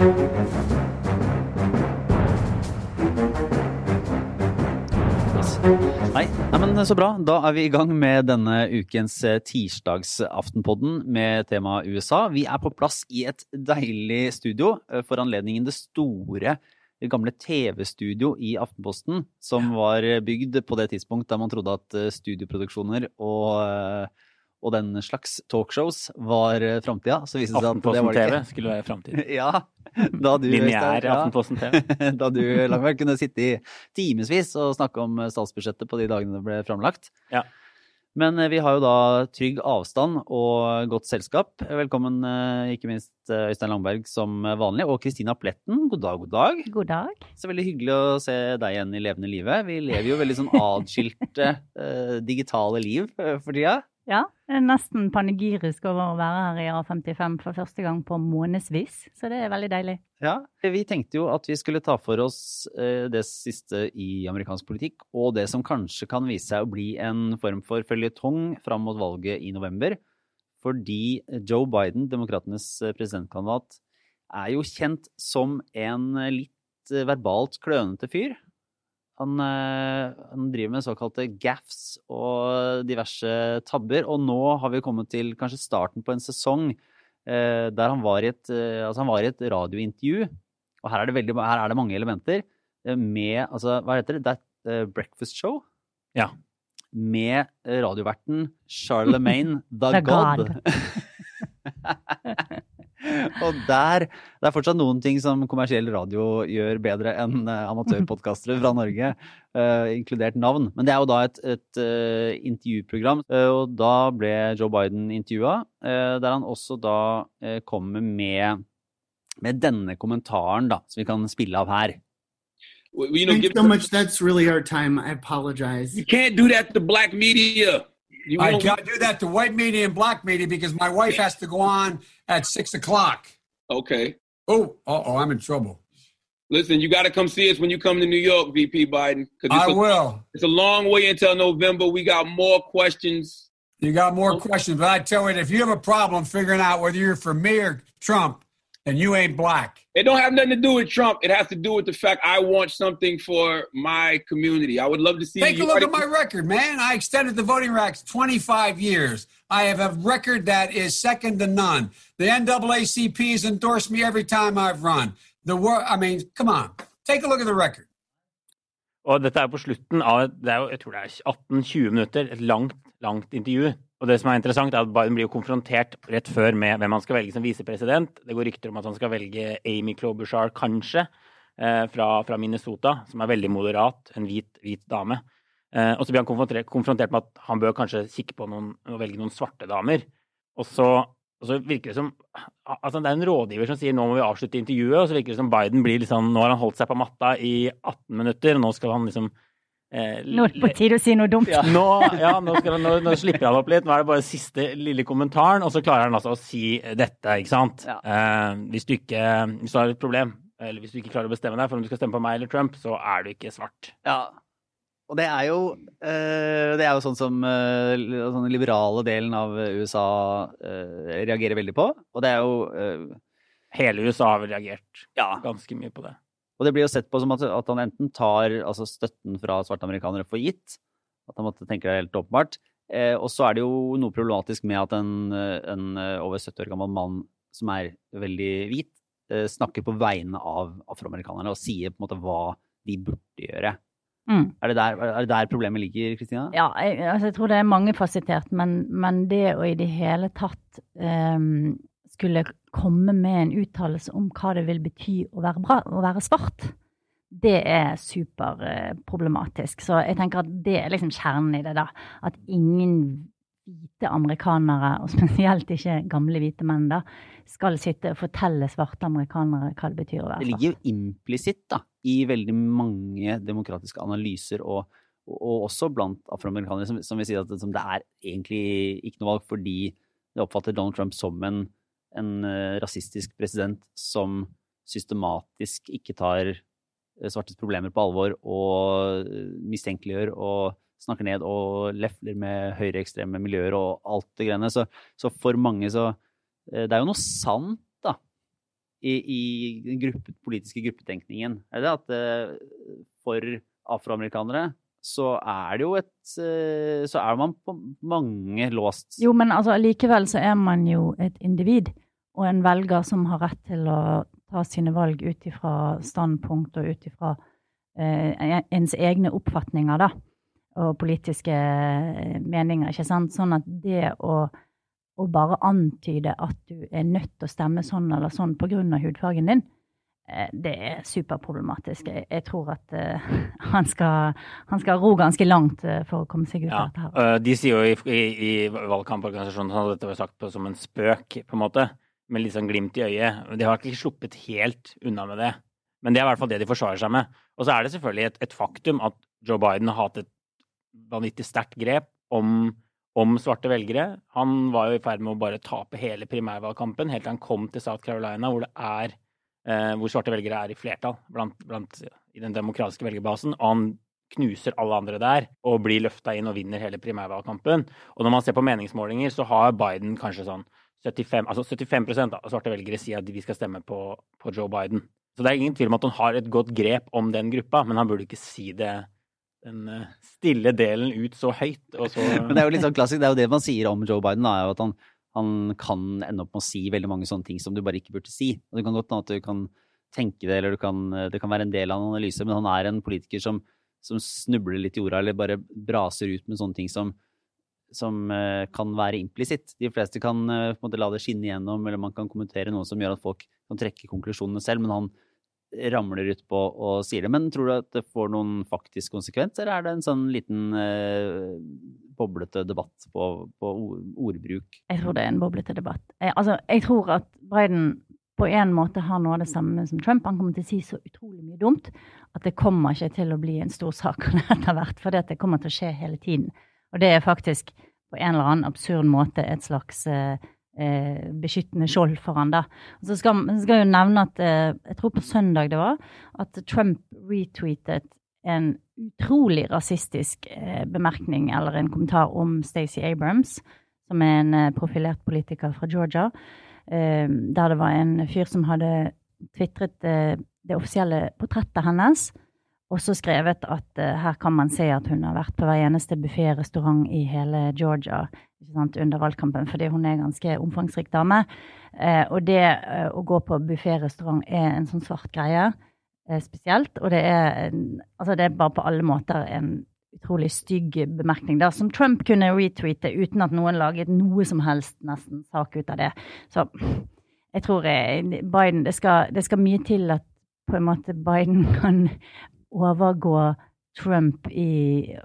Nei, nei, men så bra. Da er vi i gang med denne ukens eh, tirsdagsaftenpodden med tema USA. Vi er på plass i et deilig studio eh, for anledningen det store det gamle TV-studio i Aftenposten, som var bygd på det tidspunkt da man trodde at eh, studioproduksjoner og og den slags talkshows var eh, framtida. Aftenposten TV skulle være framtida. ja. Da du, Lineær ja, Aftenposten TV. da du Langberg, kunne sitte i timevis og snakke om statsbudsjettet på de dagene det ble framlagt. Ja. Men eh, vi har jo da trygg avstand og godt selskap. Velkommen eh, ikke minst Øystein Langberg som vanlig, og Kristina Pletten. God dag, god dag. God dag. Så veldig hyggelig å se deg igjen i levende livet. Vi lever jo veldig sånn atskilte uh, digitale liv for tida. Ja, det er nesten panegyrisk over å være her i A55 for første gang på månedsvis, så det er veldig deilig. Ja, vi tenkte jo at vi skulle ta for oss eh, det siste i amerikansk politikk, og det som kanskje kan vise seg å bli en form for føljetong fram mot valget i november. Fordi Joe Biden, demokratenes eh, presidentkandidat, er jo kjent som en litt eh, verbalt klønete fyr. Han, eh, han, driver med såkalte gaffs og diverse tabber. Og nå har vi kommet til kanskje starten på en sesong eh, der han var, i et, eh, altså han var i et radiointervju. Og her er det, veldig, her er det mange elementer eh, med altså, Hva heter det? That uh, Breakfast Show? Ja. Med radioverten Charlemagne the, the God. God. Og der Det er fortsatt noen ting som kommersiell radio gjør bedre enn uh, amatørpodkastere fra Norge, uh, inkludert navn. Men det er jo da et, et uh, intervjuprogram, og da ble Joe Biden intervjua, der han også da kommer med, med denne kommentaren, da, som vi kan spille av her. You know, Thanks so much. That's really our time. I apologize. You can't do that to black media. You I can't do that to white media and black media because my wife has to go on at six o'clock. Okay. Oh, oh, I'm in trouble. Listen, you got to come see us when you come to New York, VP Biden. I a, will. It's a long way until November. We got more questions. You got more okay. questions, but I tell you, if you have a problem figuring out whether you're for me or Trump, then you ain't black. It don't have nothing to do with Trump. It has to do with the fact I want something for my community. I would love to see. Take a look at my record, man. I extended the voting rights 25 years. I have a record that is second to none. The NAACP has endorsed me every time I've run. The world. I mean, come on. Take a look at the record. Og dette er på slutten av det er jo, jeg tror det er 18-20 minutter, et langt, langt intervju. Og det som er interessant, er at Biden blir jo konfrontert rett før med hvem han skal velge som visepresident. Det går rykter om at han skal velge Amy Klobuchar, kanskje, eh, fra, fra, Minnesota, som er veldig moderat. En hvit, hvit dame. Eh, og så blir han konfrontert, konfrontert, med at han bør kanskje kikke på noen, å velge noen svarte damer. Og så, og så, virker det som altså Det er en rådgiver som sier nå må vi avslutte intervjuet, og så virker det som Biden blir liksom Nå har han holdt seg på matta i 18 minutter, og nå skal han liksom Eh, nå er det på tide å si noe dumt. Ja. Nå, ja, nå, skal, nå, nå, slipper han opp litt. Nå er det bare siste lille kommentaren, og så klarer han altså å si dette, ikke sant. Ja. Eh, hvis du ikke hvis du har et problem, eller hvis du ikke klarer å bestemme deg for om du skal stemme på meg eller Trump, så er du ikke svart. Ja. Og det er jo, eh, det er jo sånn som eh, sånn den liberale delen av USA eh, reagerer veldig på. Og det er jo eh, Hele USA har vel reagert ganske mye på det. Og det blir jo sett på som at, at han enten tar altså, støtten fra svarte amerikanere for gitt, at han måtte tenke det helt åpenbart, eh, og så er det jo noe problematisk med at en, en eh, over 70 år gammel mann som er veldig hvit, eh, snakker på vegne av afroamerikanerne og sier på en måte hva de burde gjøre. Mm. Er, det der, er, det der, problemet ligger, Kristina? Ja, jeg, altså jeg, tror det er mangefasettert, men, men det å i det hele tatt um, skulle komme med en uttalelse om hva det vil bety å være, bra, å være svart, det er superproblematisk. Så jeg tenker at det er liksom kjernen i det, da. At ingen hvite amerikanere, og spesielt ikke gamle hvite menn, da, skal sitte og fortelle svarte amerikanere hva det betyr å være svart. Det ligger jo implisitt da, i veldig mange demokratiske analyser og, og også blant afroamerikanere, som, som vil si at det, er egentlig ikke noe valg fordi de oppfatter Donald Trump som en en eh, rasistisk president som systematisk ikke tar eh, svartes problemer på alvor og eh, mistenkeliggjør og snakker ned og lefler med høyreekstreme miljøer og alt det greiene. Så, så, for mange så Det er jo noe sant, da, i, i den gruppe, politiske gruppetenkningen? Er det at for afroamerikanere så er det jo et eh, Så er man på mange låst. Jo, men altså så er man jo et individ og en velger som har rett til å ta sine valg ut ifra standpunkt og ut ifra eh, ens egne oppfatninger, da. Og politiske eh, meninger, ikke sant. Sånn at det å, å bare antyde at du er nødt til å stemme sånn eller sånn av hudfargen din, det er superproblematisk. Jeg, tror at uh, han, skal, han, skal, ro ganske langt uh, for å komme seg ut ja. av dette. her. De sier jo i, i, i valgkamporganisasjonen at dette var sagt på, som en spøk, på en måte med litt sånn glimt i øyet. De har ikke sluppet helt unna med det. Men det er i hvert fall det de forsvarer seg med. Og så er det selvfølgelig et, et faktum at Joe Biden har hatt et vanvittig sterkt grep om, om, svarte velgere. Han var jo i ferd med å bare tape hele primærvalgkampen helt til han kom til South Carolina, hvor, det er, eh, hvor svarte velgere er i flertall blant, blant, i den demokratiske velgerbasen. Og han knuser alle andre der og blir løfta inn og vinner hele primærvalgkampen. Og når man ser på meningsmålinger, så har Biden kanskje sånn 75, altså 75% av svarte velgere sier at vi skal stemme på, på, Joe Biden. Så det er ingen tvil om at han har et godt grep om den gruppa, men han burde ikke si det den eh, stille delen ut så høyt. Så... men det er jo litt sånn klassisk, det er jo det man sier om Joe Biden, da, er jo at han, han, kan ende opp med å si veldig mange sånne ting som du bare ikke burde si. Og Det kan godt hende at du kan tenke det, eller kan, det kan være en del av en analyse, men han er en politiker som, som snubler litt i jorda, eller bare braser ut med sånne ting som som uh, kan være implisitt. De fleste kan en måte la det skinne igjennom, eller man kan kommentere noe som gjør at folk kan trekke konklusjonene selv, men han ramler ut på og sier det. Men tror du at det får noen faktisk konsekvens, eller er det en sånn liten eh, boblete debatt på, på, ordbruk? Jeg tror det er en boblete debatt. Jeg, altså, jeg tror at Biden på en måte har noe av det samme som Trump. Han kommer til å si så utrolig mye dumt at det kommer ikke til å bli en stor sak etter hvert, for det kommer til å skje hele tiden. Og det er faktisk på en eller annen absurd måte et slags eh, eh beskyttende skjold for han da. Så skal, skal jo nevne at eh, jeg tror på søndag det var, at Trump retweetet en utrolig rasistisk eh, bemerkning eller en kommentar om Stacey Abrams, som er en eh, profilert politiker fra Georgia, eh, der det var en fyr som hadde tvitret det offisielle portrettet hennes også skrevet at uh, her kan man se at hun har vært på hver eneste buffé-restaurant i hele Georgia sant, under valgkampen, fordi hun er en ganske omfangsrik dame. Uh, og det uh, å gå på buffé-restaurant er en sånn svart greie spesielt. Og det er, altså det er bare på alle måter en utrolig stygg bemerkning der, som Trump kunne retweete uten at noen laget noe som helst nesten sak ut av det. Så jeg tror Biden det skal, det skal mye til at på en måte Biden kan overgå Trump i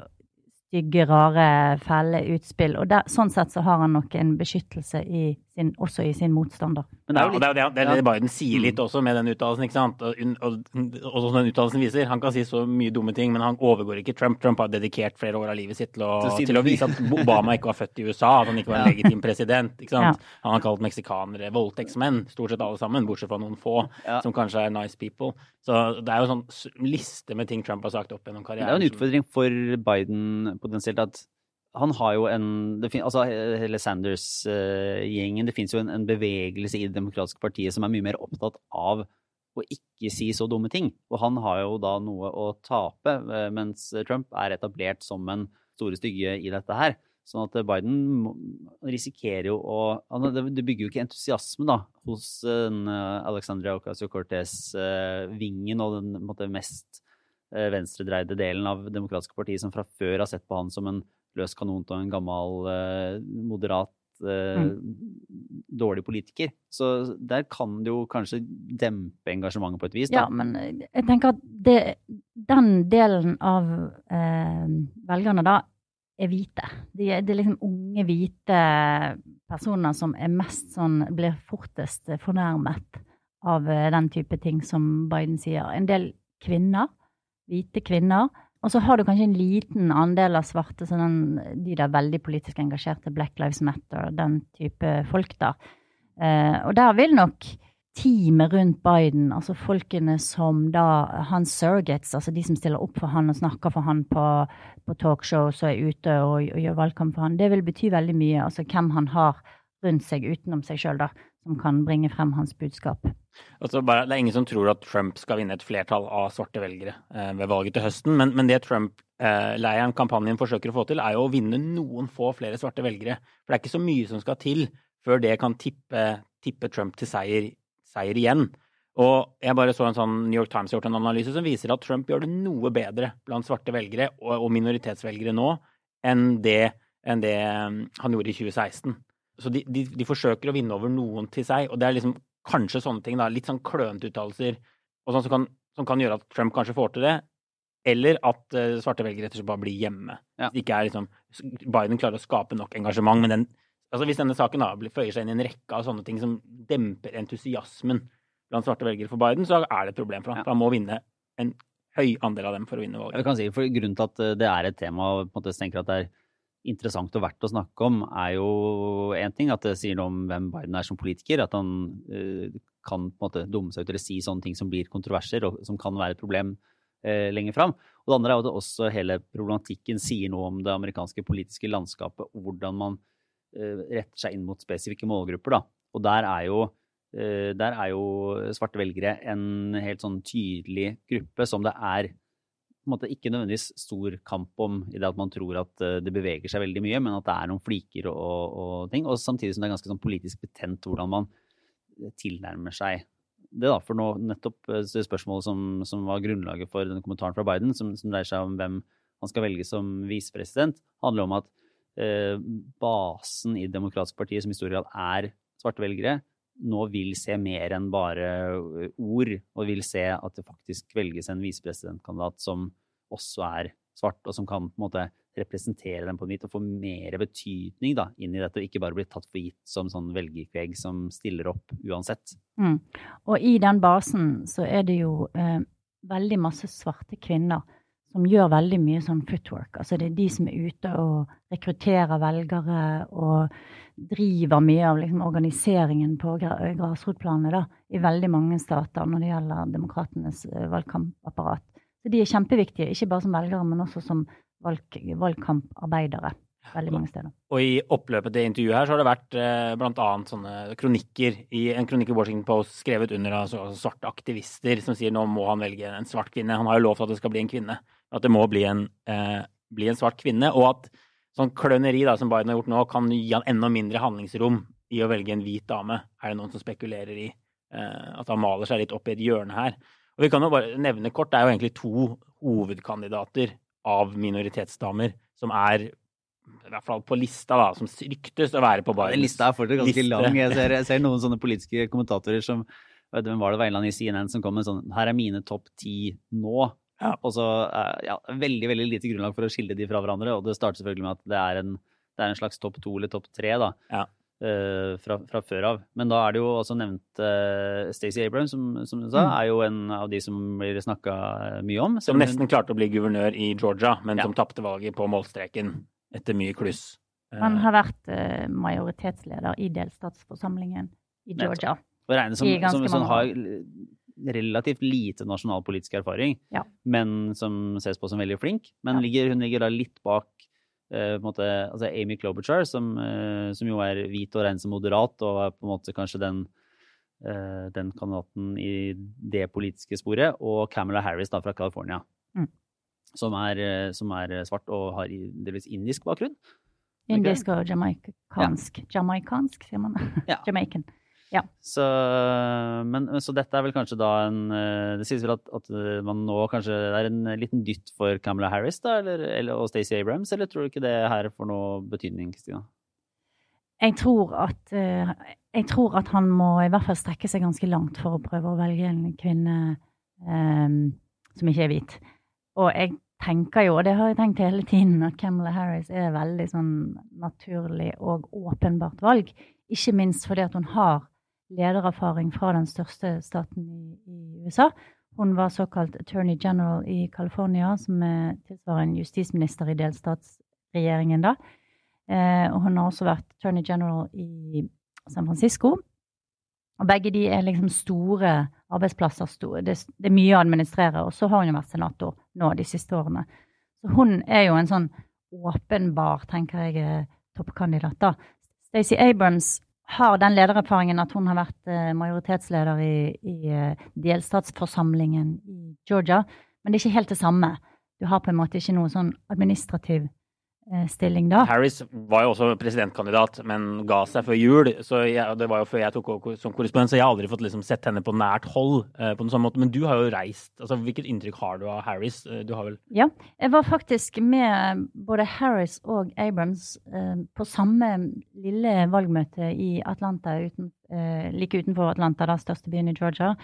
stygge, rare, fæle utspill. Og der, sånn sett så har han nok en beskyttelse i sin, også i sin motstander. Men det er jo litt, ja, det, er, det, er det Biden sier litt mm. også med den uttalelsen. ikke sant? Og, og, og, som den uttalelsen viser, Han kan si så mye dumme ting, men han overgår ikke Trump. Trump har dedikert flere år av livet sitt til å, til å vise at Obama ikke var født i USA, at han ikke var en legitim president. ikke sant? Ja. Han har kalt meksikanere voldtektsmenn, stort sett alle sammen, bortsett fra noen få ja. som kanskje er nice people. Så det er jo sånn liste med ting Trump har sagt opp gjennom karrieren. Det er jo en utfordring for Biden potensielt at han har jo en fin, altså Hele Sanders-gjengen. Uh, det fins jo en, en, bevegelse i Det demokratiske partiet som er mye mer opptatt av å ikke si så dumme ting. Og han har jo da noe å tape, uh, mens Trump er etablert som en store stygge i dette her. Sånn at Biden risikerer jo å Det bygger jo ikke entusiasme da, hos Alexandria Ocasio-Cortez-vingen og den måte, mest venstredreide delen av demokratiske partiet som fra før har sett på han som en løs kanon av en gammel, eh, moderat, eh, mm. dårlig politiker. Så der kan det jo kanskje dempe engasjementet på et vis. Da. Ja, men jeg tenker at det, den delen av eh, velgerne da er hvite. Det er liksom unge, hvite personer som er mest sånn Blir fortest fornærmet av eh, den type ting som Biden sier. En del kvinner, hvite kvinner, og så har du kanskje en liten andel av svarte, så den, de der veldig politisk engasjerte, Black Lives Matter, den type folk, da. Eh, og der vil nok teamet rundt Biden, altså folkene som da hans surrogates, altså de som stiller opp for han og snakker for han på, på talkshows og er ute og, og, gjør valgkamp for han, det vil bety veldig mye. Altså hvem han har rundt seg utenom seg sjøl, da, som kan bringe frem hans budskap. Altså bare, det er ingen som tror at Trump skal vinne et flertall av svarte velgere eh, ved valget til høsten, men, men det Trump-leiren, eh, kampanjen, forsøker å få til, er jo å vinne noen få flere svarte velgere. For det er ikke så mye som skal til før det kan tippe, tippe Trump til seier, seier, igjen. Og jeg bare så en sånn New York Times har gjort en analyse som viser at Trump gjør det noe bedre blant svarte velgere og, og minoritetsvelgere nå enn det, enn det, um, han gjorde i 2016. Så de, de, de, forsøker å vinne over noen til seg, og det er liksom kanskje sånne ting, da, litt sånn klønete uttalelser sånn som, kan, som, kan, gjøre at Trump kanskje får til det, eller at uh, svarte velgere rett og slett bare blir hjemme. Ja. Ikke er liksom, Biden klarer å skape nok engasjement, men den, altså hvis denne saken da føyer seg inn i en rekke av sånne ting som demper entusiasmen blant svarte velgere for Biden, så er det et problem for ham. Ja. For han må vinne en høy andel av dem for å vinne valget. Jeg kan si, for Grunnen til at eh, det er et tema og på en måte tenker at det er interessant og verdt å snakke om, er jo én ting at det sier noe om hvem Biden er som politiker. At han uh, kan på en måte dumme seg ut eller si sånne ting som blir kontroverser, og som kan være et problem uh, lenger fram. Og det andre er at også hele problematikken sier noe om det amerikanske politiske landskapet, hvordan man uh, retter seg inn mot spesifikke målgrupper. da. Og der er jo Eh, der er jo svarte velgere en helt sånn tydelig gruppe som det er måte ikke nødvendigvis stor kamp om i det at man tror at eh, det beveger seg veldig mye, men at det er noen fliker og, og ting. Og samtidig som det er ganske sånn politisk betent hvordan man tilnærmer seg det. da, For nå nettopp det spørsmålet som, som var grunnlaget for denne kommentaren fra Biden, som, som dreier seg om hvem han skal velge som visepresident, handler om at eh, basen i Det demokratiske partiet, som i stor grad er svarte velgere, nå vil se mer enn bare øh, ord, og vil se at det faktisk velges en visepresidentkandidat som også er svart, og som kan på en måte representere dem på nytt og få mer betydning da, inn i dette, og ikke bare bli tatt for gitt som sånn velgerkveg som stiller opp uansett. Mm. Og i den basen så er det jo eh, veldig masse svarte kvinner som gjør veldig mye sånn footwork. Altså det er de som er ute og rekrutterer velgere og driver mye av liksom, organiseringen på grasrotplanet i veldig mange stater når det gjelder demokratenes eh, valgkampapparat. Så de er kjempeviktige, ikke bare som velgere, men også som valg, valgkamparbeidere. Veldig mange steder. Og i oppløpet til intervjuet her så har det vært eh, bl.a. sånne kronikker i en kronikk i Washington Post skrevet under av altså, svarte aktivister som sier nå må han velge en svart kvinne. Han har jo lovt at det skal bli en kvinne. At det må bli en, eh, bli en svart kvinne. Og at sånn kløneri da, som Biden har gjort nå, kan gi han enda mindre handlingsrom i å velge en hvit dame. Er det noen som spekulerer i eh, at han maler seg litt opp i et hjørne her? Og vi kan jo bare nevne kort, det er jo egentlig to hovedkandidater av minoritetsdamer som er i hvert fall på lista, da, som ryktes å være på Bidens Lista er fortsatt ganske liste. lang. Jeg ser, jeg ser, noen sånne politiske kommentatorer som Hvem var det var en eller annen i CNN som kom med sånn Her er mine topp ti nå. Ja. Og så ja, veldig veldig lite grunnlag for å skille de fra hverandre. Og det starter selvfølgelig med at det er en, det er en slags topp to eller topp tre da, ja. uh, fra, fra, før av. Men da er det jo også nevnt uh, Stacey Abrams, som, som, du sa, mm. er jo en av de som blir snakka mye om. Som nesten klarte å bli guvernør i Georgia, men ja. som tapte valget på målstreken etter mye kluss. Han har vært uh, majoritetsleder i delstatsforsamlingen i Georgia. Og regnes som, som, som, som har relativt lite nasjonalpolitisk erfaring, ja. men som ses på som veldig flink. Men ja. ligger, hun ligger da litt bak uh, måte, altså Amy Klobuchar, som, uh, som, jo er hvit og regnet som moderat, og er på en måte kanskje den, uh, den kandidaten i det politiske sporet, og Camilla Harris da fra California. Mm. Som, er, som, er, svart og har delvis indisk bakgrunn. Indisk og jamaicansk. Ja. Jamaicansk, sier man. Ja. Jamaican. Ja. Så, men, så dette er vel kanskje da en eh, Det sies vel at, at man nå kanskje det er en liten dytt for Camilla Harris da, eller, eller, og Stacey Abrams, eller tror du ikke det her får noe betydning, Kristina? Jeg tror, at, eh, jeg tror at han må i hvert fall strekke seg ganske langt for å prøve å velge en kvinne um, som ikke er hvit. Og jeg tenker jo, og det har jeg tenkt hele tiden, at Camilla Harris er veldig sånn naturlig og åpenbart valg. Ikke minst fordi at hun har ledererfaring fra den største staten i, USA. Hun var såkalt attorney general i California, som er tilsvarende justisminister i delstatsregjeringen da. Eh, og hun har også vært attorney general i San Francisco. Og begge de er liksom store arbeidsplasser. Store. Det, det, er mye å administrere. Og så har hun jo vært senator nå de siste årene. Så hun er jo en sånn åpenbar, tenker jeg, toppkandidat, da. Stacey Abrams har den ledererfaringen at hun har vært eh, majoritetsleder i, i eh, delstatsforsamlingen i Georgia. Men det er ikke helt det samme. Du har på en måte ikke noe sånn administrativ stilling da. Harris var jo også presidentkandidat, men ga seg før jul. så jeg, Det var jo før jeg tok over som korrespondent, så jeg har aldri fått liksom sett henne på nært hold. Eh, på den samme måte, Men du har jo reist. altså Hvilket inntrykk har du av Harris? Eh, du har vel Ja, jeg var faktisk med både Harris og Abrams eh, på samme lille valgmøte i Atlanta, uten, eh, like utenfor Atlanta, da største byen i Georgia.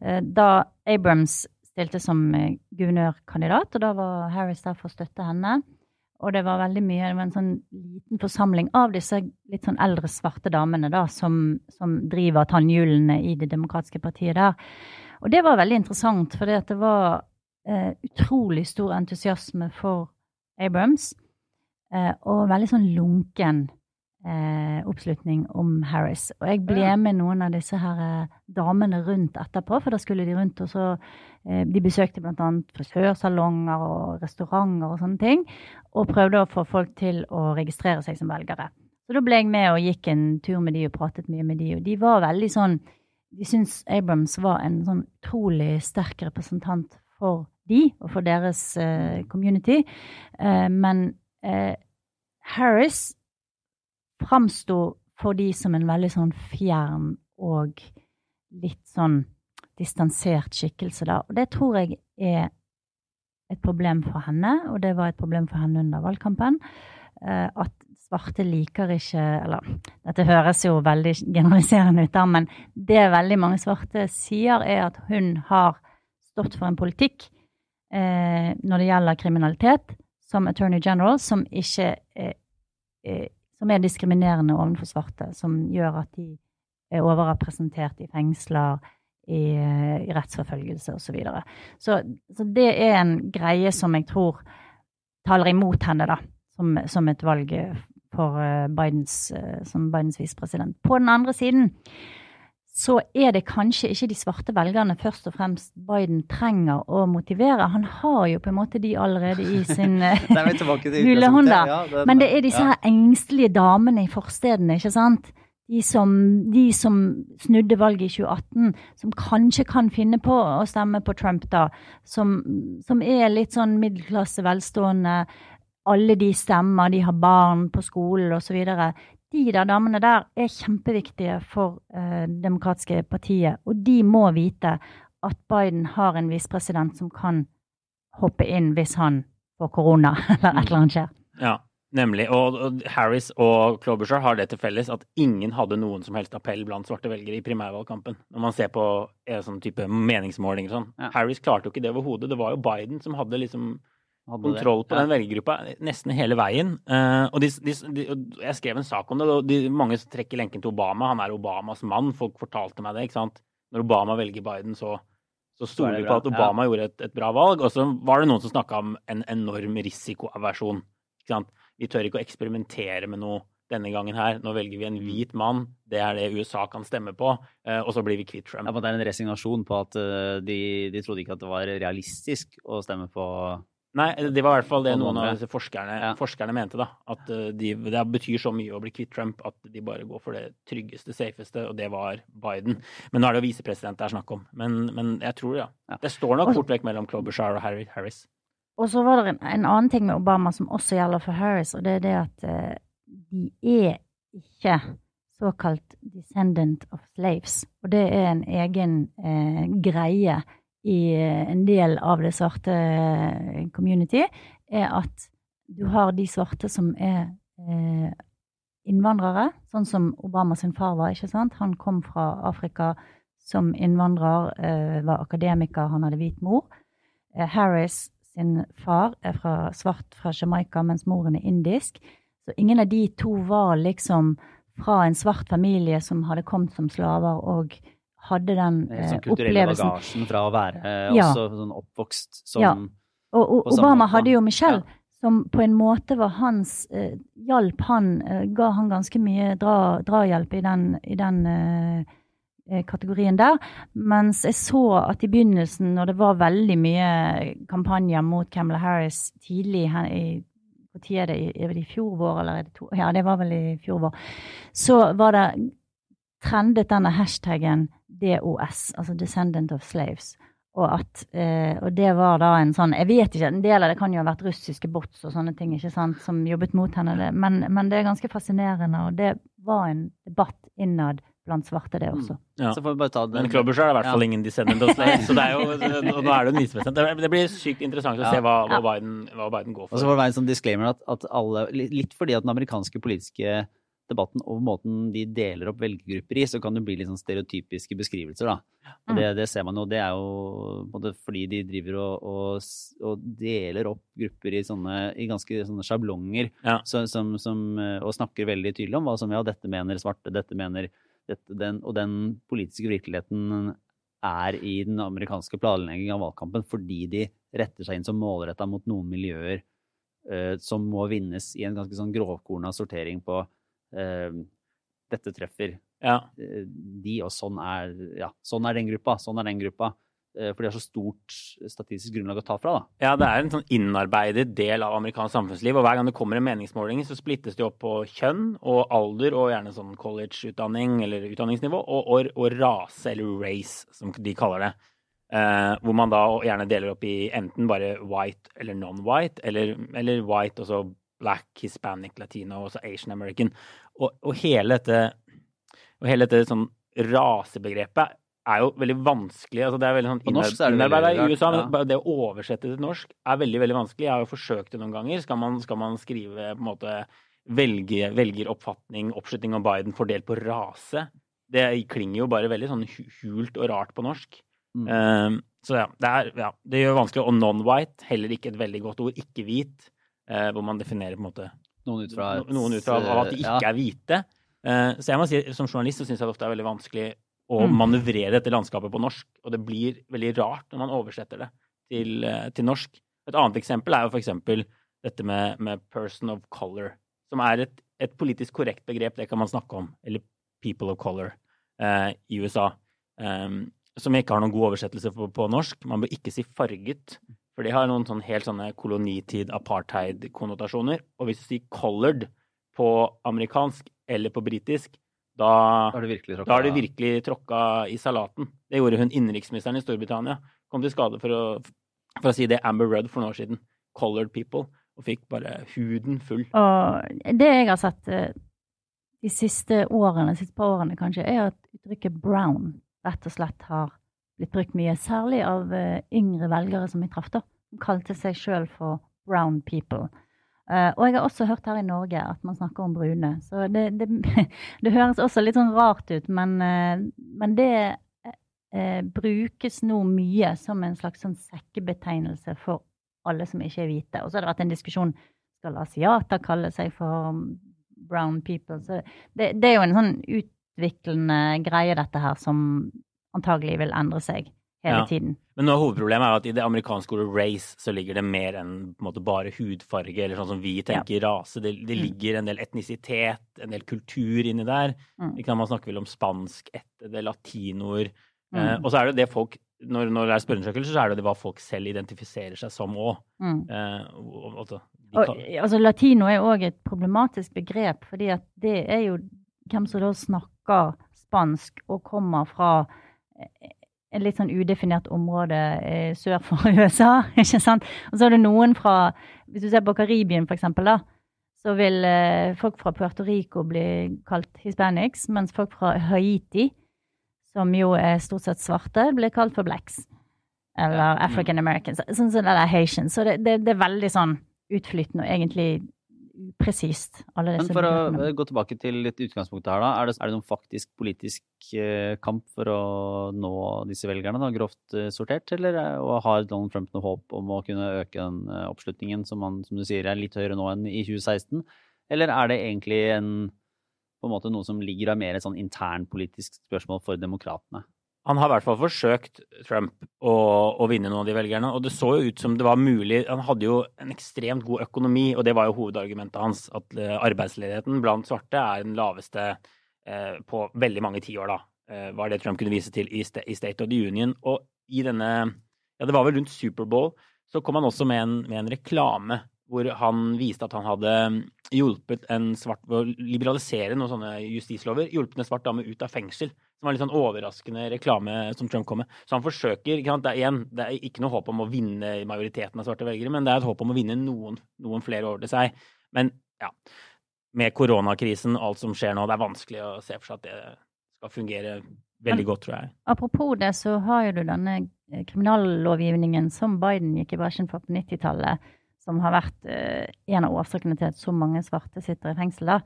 Eh, da Abrams stilte som guvernørkandidat, og da var Harris der for å støtte henne. Og det var veldig mye, det var en sånn liten forsamling av disse litt sånn eldre svarte damene da, som, som driver tannhjulene i Det demokratiske partiet der. Og det var veldig interessant, for det var eh, utrolig stor entusiasme for Abrams. Eh, og veldig sånn lunken eh, oppslutning om Harris. Og jeg ble med noen av disse her eh, damene rundt etterpå, for da skulle de rundt og så Eh, de besøkte bl.a. frisørsalonger og restauranter og sånne ting. Og prøvde å få folk til å registrere seg som velgere. Så da ble jeg med og gikk en tur med de og pratet mye med de. Og de var veldig sånn De syntes Abrams var en sånn utrolig sterk representant for de og for deres uh, community. Uh, men uh, Harris framsto for de som en veldig sånn fjern og litt sånn distansert skikkelse, da. Og det tror jeg er et problem for henne, og det var et problem for henne under valgkampen. Eh, at svarte liker ikke Eller dette høres jo veldig generaliserende ut, da, men det veldig mange svarte sier, er at hun har stått for en politikk eh, når det gjelder kriminalitet, som attorney general, som ikke er, som er diskriminerende overfor svarte, som gjør at de er overrepresentert i fengsler, i, i rettsforfølgelse osv. Så, videre. så Så det er en greie som jeg tror taler imot henne, da, som, som et valg for eh, Bidens, eh, som Bidens visepresident. På den andre siden så er det kanskje ikke de svarte velgerne først og fremst Biden trenger å motivere. Han har jo på en måte de allerede i sin gule hånd. Men det er disse her engstelige damene i forstedene, ikke sant? de som, de som, snudde valget i 2018, som kanskje kan finne på å stemme på Trump, da, som, som er litt sånn middelklasse, velstående, alle de stemmer, de har barn på skolen osv. De der damene der er kjempeviktige for eh, Det demokratiske partiet, og de må vite at Biden har en visepresident som kan hoppe inn hvis han får korona eller et eller annet skjer. Ja. Nemlig. Og, og, Harris og Klobuchar har det til felles at ingen hadde noen som helst appell blant svarte velgere i primærvalgkampen. Når man ser på en sånn type meningsmålinger og sånn. Ja. Harris klarte jo ikke det overhodet. Det var jo Biden som hadde liksom kontroll på ja. den velgergruppa nesten hele veien. Uh, og de, de, de, jeg skrev en sak om det, og mange trekker lenken til Obama. Han er Obamas mann. Folk fortalte meg det. ikke sant? Når Obama velger Biden, så så stoler vi på at Obama ja. gjorde et, et, bra valg. Og så var det noen som snakka om en enorm risikoaversjon. Ikke sant? Vi tør ikke å eksperimentere med noe denne gangen her. Nå velger vi en hvit mann. Det er det USA kan stemme på. Eh, og så blir vi kvitt Trump. Ja, det er en resignasjon på at eh, de, de, trodde ikke at det var realistisk å stemme på Nei, det var i hvert fall det noen av disse forskerne, ja. forskerne mente. da, At eh, de, det betyr så mye å bli kvitt Trump at de bare går for det tryggeste, safeste, og det var Biden. Men nå er det jo visepresident det er snakk om. Men, men jeg tror, ja. ja. Det står nok fort vekk mellom Klobuchar og Harris. Og så var det en, en, annen ting med Obama som også gjelder for Harris, og det er det at uh, de er ikke såkalt descendant of slaves. Og det er en egen uh, greie i uh, en del av det svarte community, er at du har de svarte som er innvandrere, sånn som Obama sin far var. ikke sant? Han kom fra Afrika som innvandrer, var akademiker, han hadde hvit mor. Harris sin far er fra, svart fra Jamaica, mens moren er indisk. Så ingen av de to var liksom fra en svart familie som hadde kommet som slaver og hadde den eh, sånn kulturelle bagasjen fra å være eh, ja. også sånn oppvokst som ja. Og, og Obama hadde jo Michelle, ja. som på en måte var hans eh, Hjalp han eh, Ga han ganske mye dra, drahjelp i den, i den eh, Eh, kategorien der. Mens jeg så at i begynnelsen, når det var veldig mye kampanjer mot Camilla Harris tidlig i Når er det? Er det i fjor vår, eller er det to? Ja, det var vel i fjor vår. Så var det trendet denne hashtaggen DOS, altså Descendant of Slaves. Og, at, eh, og det var da en sånn Jeg vet ikke, en del av det kan jo ha vært russiske bots og sånne ting ikke sant, som jobbet mot henne, men, men det er ganske fascinerende, og det var en debatt innad blant svarte, det også. Ja. Så får vi bare ta den. Men Klobuchar er i hvert fall Ja. ingen descendant of slaves, så det er jo, nå er det jo en visepresident. Det- Det blir sykt interessant å se hva, hva, Biden, hva Biden går Og så får det være en sånn disclaimer at, at alle litt fordi at den amerikanske politiske debatten og måten de deler opp velgergrupper i, så kan det bli litt sånn stereotypiske beskrivelser, da. Og det, det ser man jo. Det er jo fordi de driver og, og, og deler opp grupper i sånne i ganske sånne sjablonger Ja. som, som, som, eh, og snakker veldig tydelig om hva som ja, dette mener svarte, dette mener dette, den, og den politiske virkeligheten er i den amerikanske planleggingen av valgkampen fordi de retter seg inn som målretta mot noen miljøer eh, som må vinnes i en ganske sånn grovkorna sortering på dette treffer Ja. eh, de, og sånn er, ja, sånn er den gruppa, sånn er den gruppa. Eh, for de har så stort statistisk grunnlag å ta fra, da. Ja, det er en sånn innarbeidet del av amerikansk samfunnsliv. Og hver gang det kommer en meningsmåling, så splittes det opp på kjønn og alder og gjerne sånn college-utdanning eller utdanningsnivå, og, og, og rase, eller race, som de kaller det. Eh, hvor man da gjerne deler opp i enten bare white eller non-white, eller, eller white og så black, hispanic, latino og så Asian American. Og, og hele dette, og hele dette sånn rasebegrepet er jo veldig vanskelig. altså Det er veldig sånn veldig i USA, ja. det å oversette til norsk er veldig veldig vanskelig. Jeg har jo forsøkt det noen ganger. Skal man, skal man skrive på en måte velge, velgeroppfatning, oppslutning om Biden fordelt på rase? Det klinger jo bare veldig sånn hult og rart på norsk. Mm. Um, så ja det, er, ja, det gjør vanskelig. Og non-white, heller ikke et veldig godt ord. Ikke hvit, hvor man definerer på en måte Noen ut fra et, noen ut fra at de ikke ja. er hvite. Eh, så jeg må si, som journalist så syns jeg det ofte er veldig vanskelig å Mm. manøvrere dette landskapet på norsk. Og det blir veldig rart når man oversetter det til, eh, til norsk. Et annet eksempel er jo for eksempel dette med, med person of color, som er et, et politisk korrekt begrep, det kan man snakke om. Eller people of color eh, i USA. Um, som ikke har noen god oversettelse på, på norsk. Man bør ikke si farget, for de har noen sånn helt sånne kolonitid, apartheid-konnotasjoner. Og hvis du sier colored på amerikansk eller på britisk, da, Da har du virkelig tråkka da virkelig tråkka i salaten. Det gjorde hun innenriksministeren i Storbritannia. Kom til skade for å, for å si det Amber Rudd for noen år siden. Colored people. Og fikk bare huden full. Og det jeg har sett eh, de siste årene, de siste par årene kanskje, er at uttrykket brown rett og slett har blitt brukt mye. Særlig av eh, yngre velgere som jeg traff, da. Som kalte seg sjøl for brown people. Uh, og jeg har også hørt her i Norge at man snakker om brune. Så det, det, det høres også litt sånn rart ut, men, uh, men det uh, brukes nå mye som en slags sånn sekkebetegnelse for alle som ikke er hvite. Og så har det vært en diskusjon skal asiater kalle seg for brown people. Så det, det er jo en sånn utviklende greie, dette her, som antagelig vil endre seg hele Ja. tiden. Men noe av hovedproblemet er at i det amerikanske ordet race så ligger det mer enn på en måte bare hudfarge, eller sånn som vi tenker rase. Det, det Mm. ligger en del etnisitet, en del kultur inni der. Mm. Man snakker vel om spansk etter det, latinoer. Eh, Mm. og så er det det folk når, når det er spørreundersøkelser, så er det hva folk selv identifiserer seg som òg. Mm. Eh, altså, altså, latino er òg et problematisk begrep, fordi at det er jo hvem som da snakker spansk og kommer fra eh, et litt sånn udefinert område eh, sør for USA. ikke sant? Og så har du noen fra Hvis du ser på Karibien, for eksempel, da, så vil eh, folk fra Puerto Rico bli kalt hispanics, mens folk fra Haiti, som jo er stort sett svarte, blir kalt for blacks. Eller. African Americans. Sånn som det der Haitian. Så det, det, det er veldig sånn utflytende og egentlig upresist, Men for å eh, gå tilbake til litt utgangspunktet her, da. Er det, er det noen faktisk politisk eh, kamp for å nå disse velgerne, da, grovt eh, sortert? Eller og har Donald Trump noe håp om å kunne øke den oppslutningen, som han som du sier er litt høyere nå enn i 2016? Eller er det egentlig en, på en måte noe som ligger av mer et sånn internpolitisk spørsmål for demokratene? Han har i hvert fall forsøkt, Trump, å, å vinne noen av de velgerne. Og det så jo ut som det var mulig. Han hadde jo en ekstremt god økonomi, og det var jo hovedargumentet hans. At eh, arbeidsledigheten blant svarte er den laveste eh, på veldig mange tiår, da. Eh, var det Trump kunne vise til i, i State of the Union. Og i denne Ja, det var vel rundt Superbowl, så kom han også med en, med en reklame hvor han viste at han hadde hjulpet en svart ved å liberalisere noen sånne justislover, hjulpet en svart dame ut av fengsel. Som var litt sånn overraskende reklame som Trump kom med. Så han forsøker ikke sant, det, er, igjen, det er ikke noe håp om å vinne majoriteten av svarte velgere, men det er et håp om å vinne noen, noen flere over til seg. Men ja, med koronakrisen og alt som skjer nå, det er vanskelig å se for seg at det skal fungere veldig godt, tror jeg. Apropos det, så har jo du denne kriminallovgivningen som Biden gikk i bresjen for på 90-tallet, som har vært eh, en av årsakene til at så mange svarte sitter i fengsel. da.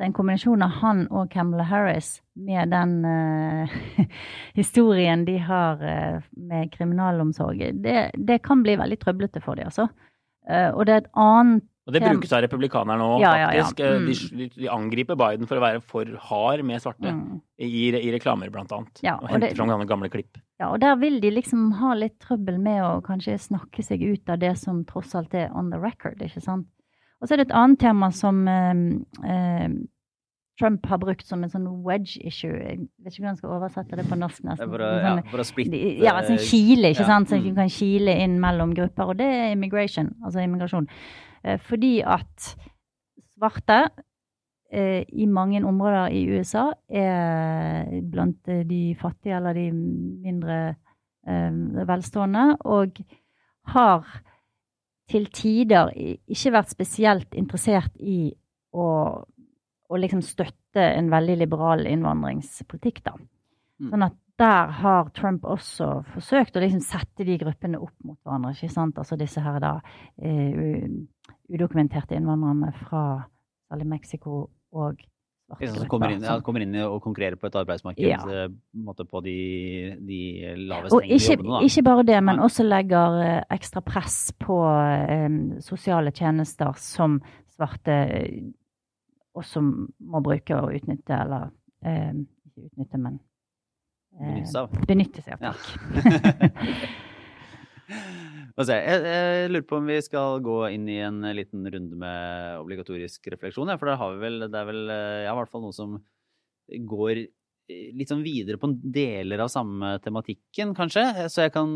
Så en kombinasjon av han og Camelot Harris med den uh, historien de har uh, med kriminalomsorg, det, det, kan bli veldig trøblete for dem, altså. Uh, og det er et annet og det brukes av republikanerne òg, ja, faktisk. Ja, ja. Mm. De, de, angriper Biden for å være for hard med svarte mm. i, i, reklamer, blant annet. og, henter fram gamle klipp. Ja, og der vil de liksom ha litt trøbbel med å kanskje snakke seg ut av det som tross alt er on the record, ikke sant. Og så er det et annet tema som eh, eh, Trump har brukt som en sånn wedge issue. Jeg vet ikke hvordan jeg skal oversette det på norsk. nesten. Å, sånn, ja, splitte Ja, sånn kile, ikke ja. sant. Så mm. du kan kile inn mellom grupper. Og det er immigration, altså immigrasjon. Eh, fordi at svarte eh, i mange områder i USA er blant de fattige eller de mindre eh, velstående, og har til tider ikke vært spesielt interessert i å, å liksom støtte en veldig liberal innvandringspolitikk, da. Mm. Sånn at der har Trump også forsøkt å liksom sette de gruppene opp mot hverandre. ikke sant? Altså disse her da uh, udokumenterte innvandrerne fra særlig Mexico og. Som kommer inn, ja, kommer inn og konkurrerer på et arbeidsmarked ja. Eh, på de, de lavest hengende jobbene. Da. Ikke bare det, men også legger uh, ekstra press på um, sosiale tjenester som svarte uh, også må bruke og utnytte, eller ikke utnytte, men Benytte seg av. Benytte seg av, takk. Ja. jeg, jeg, lurer på om vi skal gå inn i en liten runde med obligatorisk refleksjon. Ja, for har vi vel, det er vel ja, i hvert fall noe som går litt sånn videre på deler av samme tematikken, kanskje. Så jeg kan,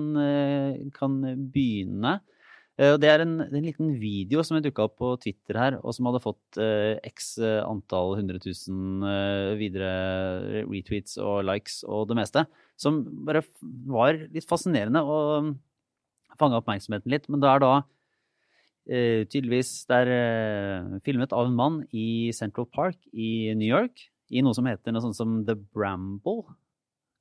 kan begynne. Eh, det er en, en, liten video som dukka opp på Twitter her, og som hadde fått eh, x antall 100 000 eh, videre retweets og likes og det meste. Som bare var litt fascinerende og fanga oppmerksomheten litt. Men det er da uh, tydeligvis Det er uh, filmet av en mann i Central Park i New York. I noe som heter noe sånt som The Bramble.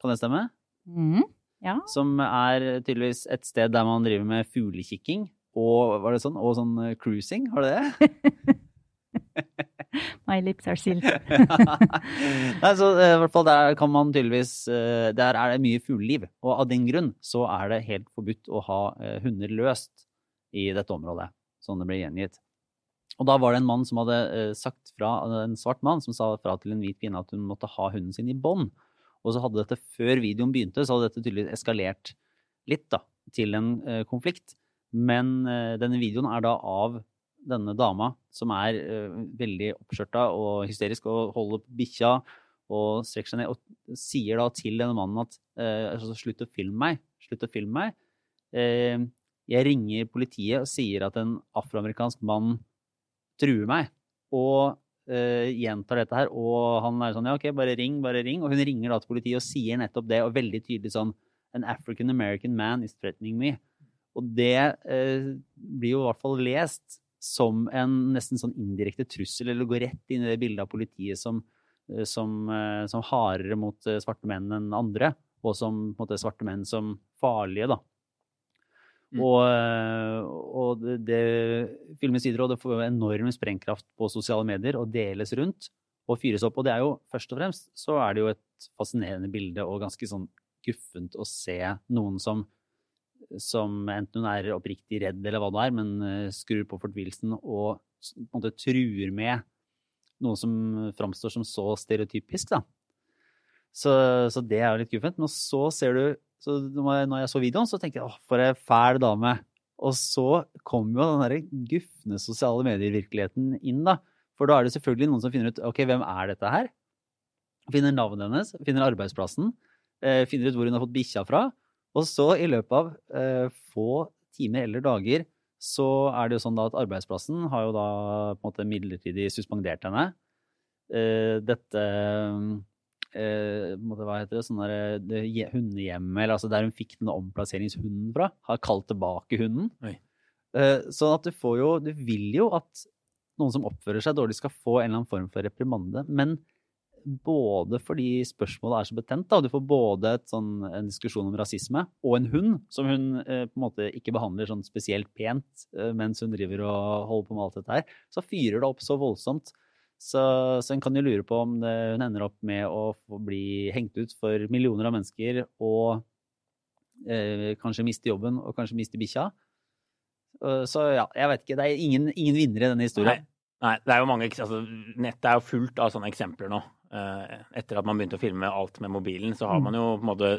Kan det stemme? Mm, ja. Som er tydeligvis et sted der man driver med fuglekikking og var det sånn, og sånn eh, cruising. Har du det? My lips are sealed. Nei, så eh, i hvert fall der kan man tydeligvis eh, Der er det mye fugleliv. Og av den grunn så er det helt forbudt å ha hunder løst i dette området, sånn det ble gjengitt. Og da var det en mann som hadde sagt fra, en svart mann som sa fra til en hvit kvinne at hun måtte ha hunden sin i bånd. Og så hadde dette, før videoen begynte, så hadde dette tydeligvis eskalert litt da, til en konflikt. Men denne videoen er da av denne dama som er uh, veldig oppskjørta og hysterisk og holder bikkja og strekker seg ned og sier da til denne mannen at uh, altså, slutt å filme meg. Slutt å filme meg. jeg ringer politiet og sier at en afroamerikansk mann truer meg. Og gjentar dette her. Og han er sånn ja, OK, bare ring, bare ring. Og hun ringer da til politiet og sier nettopp det, og veldig tydelig sånn An African American man is threatening me. Og det eh, blir jo i hvert fall lest som en nesten sånn indirekte trussel, eller går rett inn i det bildet av politiet som, eh, som, eh, som hardere mot eh, svarte menn enn andre, og som måte, svarte menn som farlige, da. Mm. Og, og, det, det filmes videre, og det får enorm sprengkraft på sosiale medier og deles rundt og fyres opp. Og det er jo først og fremst så er det jo et fascinerende bilde og ganske sånn guffent å se noen som som enten hun er oppriktig redd eller hva det er, men eh, skrur på fortvilelsen og på en måte truer med noe som framstår som så stereotypisk, da. Så, så det er jo litt guffent. Men så ser du så Når jeg så videoen, så tenkte jeg åh, for ei fæl dame. Og så kom jo den derre gufne sosiale medier-virkeligheten inn, da. For da er det selvfølgelig noen som finner ut ok, hvem er dette her? Finner navnet hennes, finner arbeidsplassen, eh, finner ut hvor hun har fått bikkja fra. Og så, i løpet av eh, få timer eller dager, så er det jo sånn da at arbeidsplassen har jo da på en måte midlertidig suspendert henne. Eh, dette eh, hva heter det, sånn der, det hundehjemmet, eller altså der hun fikk denne omplasseringshunden fra, har kalt tilbake hunden. Eh, sånn at du får jo Du vil jo at noen som oppfører seg dårlig, skal få en eller annen form for reprimande. Men både fordi spørsmålet er så betent, da, du får både sånn, en diskusjon om rasisme og en hund, som hun eh, på en måte ikke behandler sånn spesielt pent eh, mens hun driver og holder på med alt dette her, så fyrer det opp så voldsomt. Så, så en kan jo lure på om det, hun ender opp med å bli hengt ut for millioner av mennesker og eh, kanskje miste jobben og kanskje miste bikkja. Eh, så ja, jeg vet ikke. Det er ingen, ingen vinnere i denne historien. Nei. Nei, det er jo mange, altså, Nettet er jo fullt av sånne eksempler nå. Eh, etter at man begynte å filme alt med mobilen, så har man jo på en måte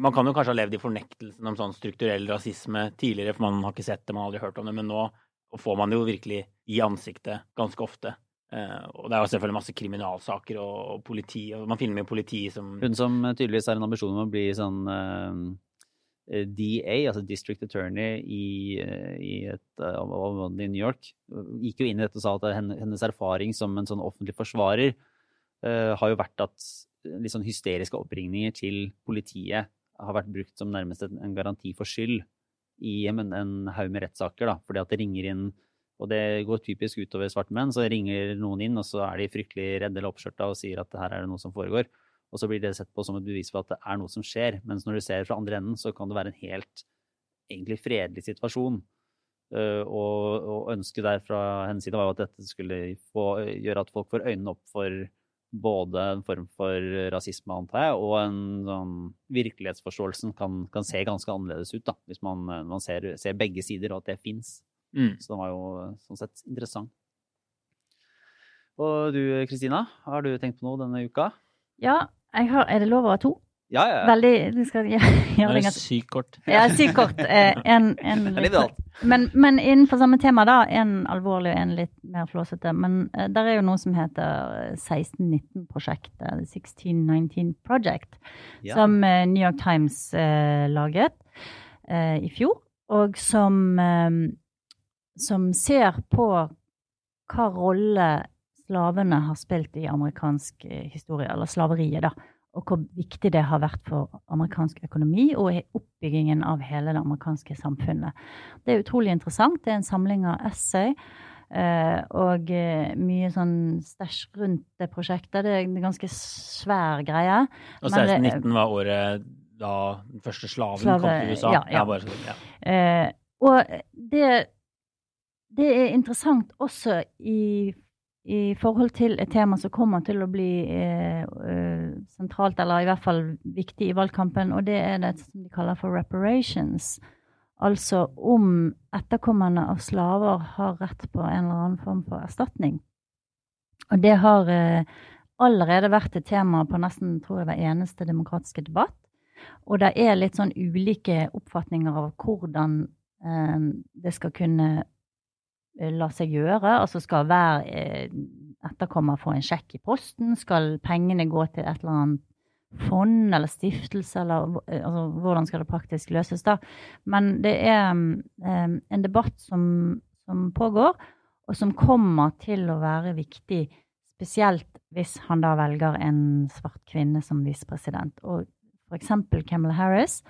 Man kan jo kanskje ha levd i fornektelsen om sånn strukturell rasisme tidligere, for man har ikke sett det, man har aldri hørt om det, men nå får man det jo virkelig i ansiktet ganske ofte. Eh, og det er jo selvfølgelig masse kriminalsaker og, politi, og man filmer jo politi som Hun som tydeligvis har en ambisjon om å bli sånn eh, DA, altså District Attorney i, i et område i New York, gikk jo inn i dette og sa at hennes erfaring som en sånn offentlig forsvarer har jo vært at litt sånn hysteriske oppringninger til politiet har vært brukt som nærmest en, garanti for skyld i en, en haug med rettssaker, da, fordi at det ringer inn og det går typisk utover svarte menn. Så ringer noen inn, og så er de fryktelig redde eller oppskjørta og sier at her er det noe som foregår. Og så blir det sett på som et bevis for at det er noe som skjer. Mens når du ser fra andre enden, så kan det være en helt egentlig fredelig situasjon. Uh, og, og ønsket der fra hennes side var jo at dette skulle få, gjøre at folk får øynene opp for både en form for rasisme, antar jeg, og en sånn virkelighetsforståelsen kan, kan se ganske annerledes ut, da, hvis man, man ser, ser begge sider, og at det fins. mm. Så den var jo sånn sett interessant. Og du Kristina, har du tenkt på noe denne uka? Ja, jeg har, er det lov å ha to? Ja, ja. Veldig du skal gjøre, Det er ganske sykt kort. Ja, sykt kort. Eh, en, en litt men, men innenfor samme tema, da. En alvorlig og en litt mer flåsete. Men eh, der er jo noe som heter 1619-prosjektet. 1619 Project. Ja. Som eh, New York Times eh, laget eh, i fjor. Og som, som ser på hva rolle slavene har spilt i amerikansk historie, eller slaveriet, da. Og hvor viktig det har vært for amerikansk økonomi og oppbyggingen av hele det amerikanske samfunnet. Det er utrolig interessant. Det er en samling av essay. eh, og eh, mye sånn stæsj rundt det prosjektet. Det er en ganske svær greie. Og Men 1619 var året da den første slaven Slave- kom til USA. ja, ja. bare ja. Eh, og det, det er interessant også i, i forhold til et tema som kommer til å bli eh, eh, sentralt, eller i hvert fall viktig i valgkampen, og det er det som de kaller for reparations. Altså om etterkommerne av slaver har rett på en eller annen form for erstatning. Og det har eh, allerede vært et tema på nesten tror jeg, hver eneste demokratiske debatt. Og det er litt sånn ulike oppfatninger av hvordan eh, det skal kunne eh, la seg gjøre. Altså skal hver eh, etterkommer få en sjekk i posten? Skal pengene gå til et eller annet fond eller stiftelse, eller eh, altså, hvordan skal det praktisk løses da? Men det er en debatt som, som pågår, og som kommer til å være viktig, spesielt hvis han da velger en svart kvinne som visepresident. Og for eksempel Kamala Harris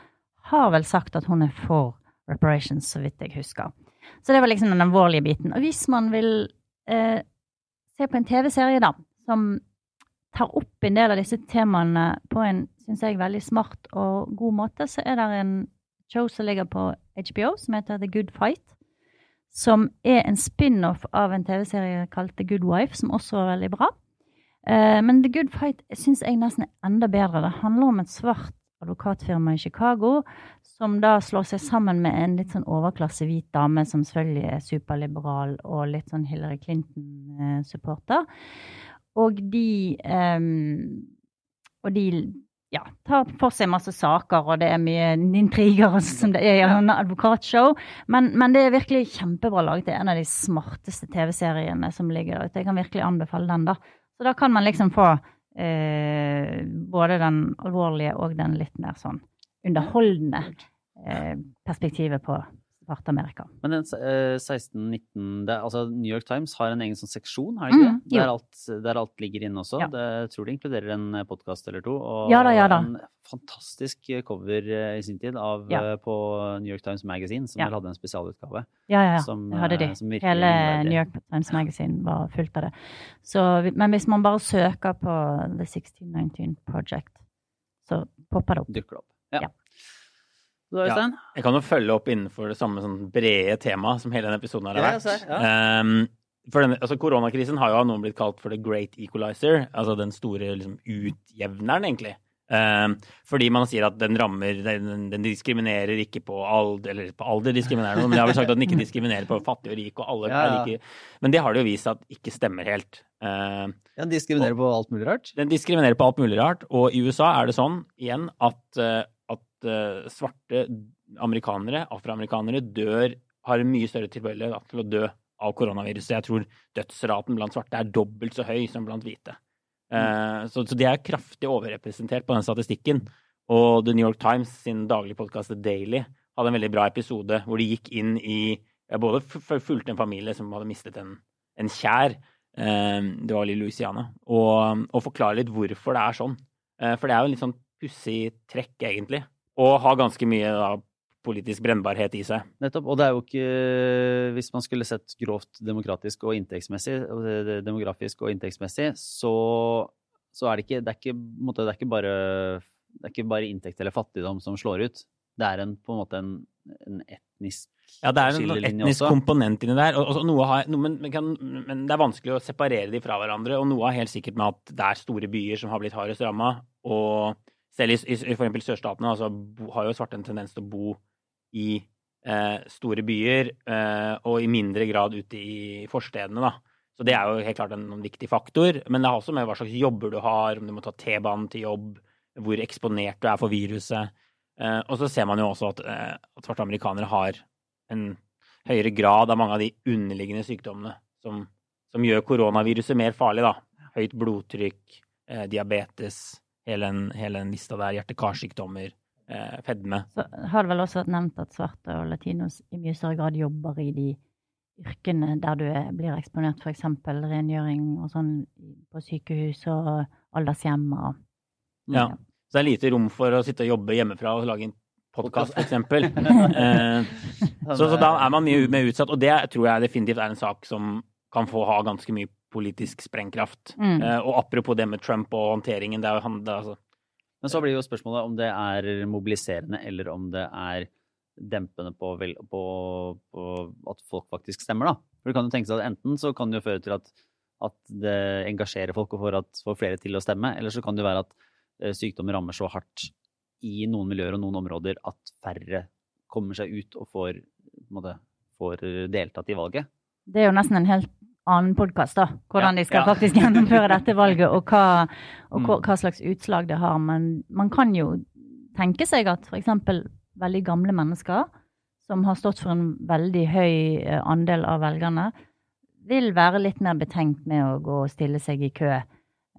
har vel sagt at hun er for reparations, så vidt jeg husker. Så det var liksom den alvorlige biten. Og hvis man vil eh, se på en TV-serie, da, som tar opp en del av disse temaene på en, syns jeg, veldig smart og god måte, så er det en show som ligger på HBO som heter The Good Fight. Som er en spin-off av en TV-serie kalt The Good Wife, som også er veldig bra. Eh, men The Good Fight syns jeg nesten er enda bedre. Det handler om et svart advokatfirma i Chicago som da slår seg sammen med en litt sånn overklasse hvit dame som selvfølgelig er superliberal og litt sånn Hillary Clinton-supporter. Og de um, Og de ja, tar for seg masse saker, og det er mye intriger sånn som det er i en advokatshow. Men, men det er virkelig kjempebra laget. Det er en av de smarteste TV-seriene som ligger der ute. Jeg kan virkelig anbefale den, da. Så da kan man liksom få eh, både den alvorlige og den litt mer sånn underholdende eh, perspektivet på Svart-Amerika. Men den eh, 16-19 Altså New York Times har en egen sånn seksjon, har de ikke Mm, det? Der alt, der alt ligger inne også. Ja. Det, tror det inkluderer en podkast eller to. Og Ja da, ja da. en fantastisk cover eh, i sin tid av, Ja. eh, på New York Times Magazine, som vel hadde en spesialutgave. Ja, ja, ja. Som, det hadde de. eh, Hele. New York Times Magazine var fullt av det. Så, men hvis man bare søker på The 1619 Project, så popper det opp. Dukker det opp. Ja. Ja. Du Ja. Jeg kan jo følge opp innenfor det samme sånn brede temaet som hele denne episoden har vært. ja. Ehm, for denne, altså Koronakrisen har jo av noen blitt kalt for the great equalizer, altså den store liksom, utjevneren, egentlig. Um, fordi man sier at den rammer Den, den diskriminerer ikke på alder Eller på alder diskriminerer noe, men jeg har vel sagt at den ikke diskriminerer på fattig og rik, og alle Ja, ja. like Men det har det jo vist seg at ikke stemmer helt. Uh, Ja, diskriminerer på alt mulig rart. den diskriminerer på alt mulig rart, og i USA er det sånn, igjen, at, eh, at eh, svarte amerikanere, afroamerikanere, dør har en mye større tilbøyelighet til å dø av koronaviruset. Jeg tror dødsraten blant svarte er dobbelt så høy som blant hvite. Mm. så, så de er kraftig overrepresentert på den statistikken. Og The New York Times sin daglige podkast The Daily hadde en veldig bra episode hvor de gikk inn i Både fulgte en familie som hadde mistet en, en kjær, eh, det var i Louisiana, og, og forklare litt hvorfor det er sånn. Eh, for det er jo en litt sånn pussig trekk, egentlig. Og har ganske mye da, politisk brennbarhet i seg. Nettopp. Og det er jo ikke Hvis man skulle sett grovt demokratisk og inntektsmessig, det- demografisk og inntektsmessig, så, så er det ikke Det er ikke, måte, det er ikke bare det er ikke bare inntekt eller fattigdom som slår ut. Det er en, på en måte en, en etnisk Ja, det er en etnisk også. komponent inni der. Og, og noe har, noe, men, men, kan, men det er vanskelig å separere de fra hverandre. Og noe er helt sikkert med at det er store byer som har blitt hardest ramma. Og selv i, i, i eksempel sørstatene altså, har jo svarte en tendens til å bo i eh, store byer, eh, og i mindre grad ute i forstedene, da. Så det er jo helt klart en, en viktig faktor. Men det har også med hva slags jobber du har, om du må ta T-banen til jobb, hvor eksponert du er for viruset. Eh, og så ser man jo også at, eh, at svarte amerikanere har en høyere grad av mange av de underliggende sykdommene som, som gjør koronaviruset mer farlig, da. Høyt blodtrykk, eh, diabetes, hele den, hele den lista der, hjerte-karsykdommer, eh, fedme. Så har det vel også vært nevnt at svarte og latinos i mye større grad jobber i de yrkene der du er, blir eksponert, f.eks. rengjøring og sånn på sykehus og aldershjem og Ja. Så det er lite rom for å sitte og jobbe hjemmefra og lage en podkast, f.eks. Eh, så, så da er man mye mer utsatt, og det tror jeg definitivt er en sak som kan få ha ganske mye politisk sprengkraft. Mm. Eh, og apropos det med Trump og håndteringen, det er han det er altså, Men så blir jo spørsmålet om det er mobiliserende, eller om det er dempende på, vel, på, på at folk faktisk stemmer, da. For det kan jo tenke seg at enten så kan det jo føre til at, at det engasjerer folk og får, at, får flere til å stemme, eller så kan det være at eh, sykdommer rammer så hardt i noen miljøer og noen områder at færre kommer seg ut og får, på en måte, får deltatt i valget. Det er jo nesten en helt annen podkast, da. Hvordan de skal ja. faktisk gjennomføre dette valget, og, hva, og hva, Mm. hva slags utslag det har. Men man kan jo tenke seg at f.eks. veldig gamle mennesker, som har stått for en veldig høy eh, andel av velgerne, vil være litt mer betenkt med å gå og stille seg i kø.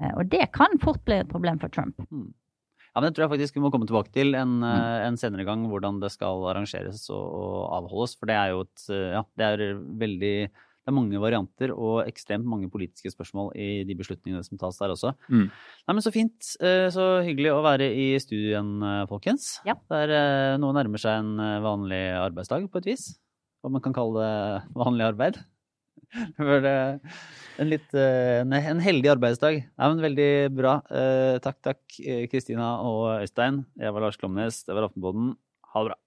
Eh, Og det kan fort bli et problem for Trump. Ja, men det tror jeg faktisk vi må komme tilbake til en, eh, en senere gang, hvordan det skal arrangeres og, og avholdes. For det er jo et Ja, det er veldig Det er mange varianter og ekstremt mange politiske spørsmål i de beslutningene som tas der også. Mm. Nei, men så fint. eh, Så hyggelig å være i studio igjen, eh, folkens. Ja. Det er eh, Noe nærmer seg en vanlig arbeidsdag, på et vis. Hva man kan kalle det vanlig arbeid. Det en litt en, en heldig arbeidsdag. Nei, men veldig bra. Takk, takk, Kristina og Øystein. Jeg var Lars Klomnes. Det var Aftenboden. Ha det bra.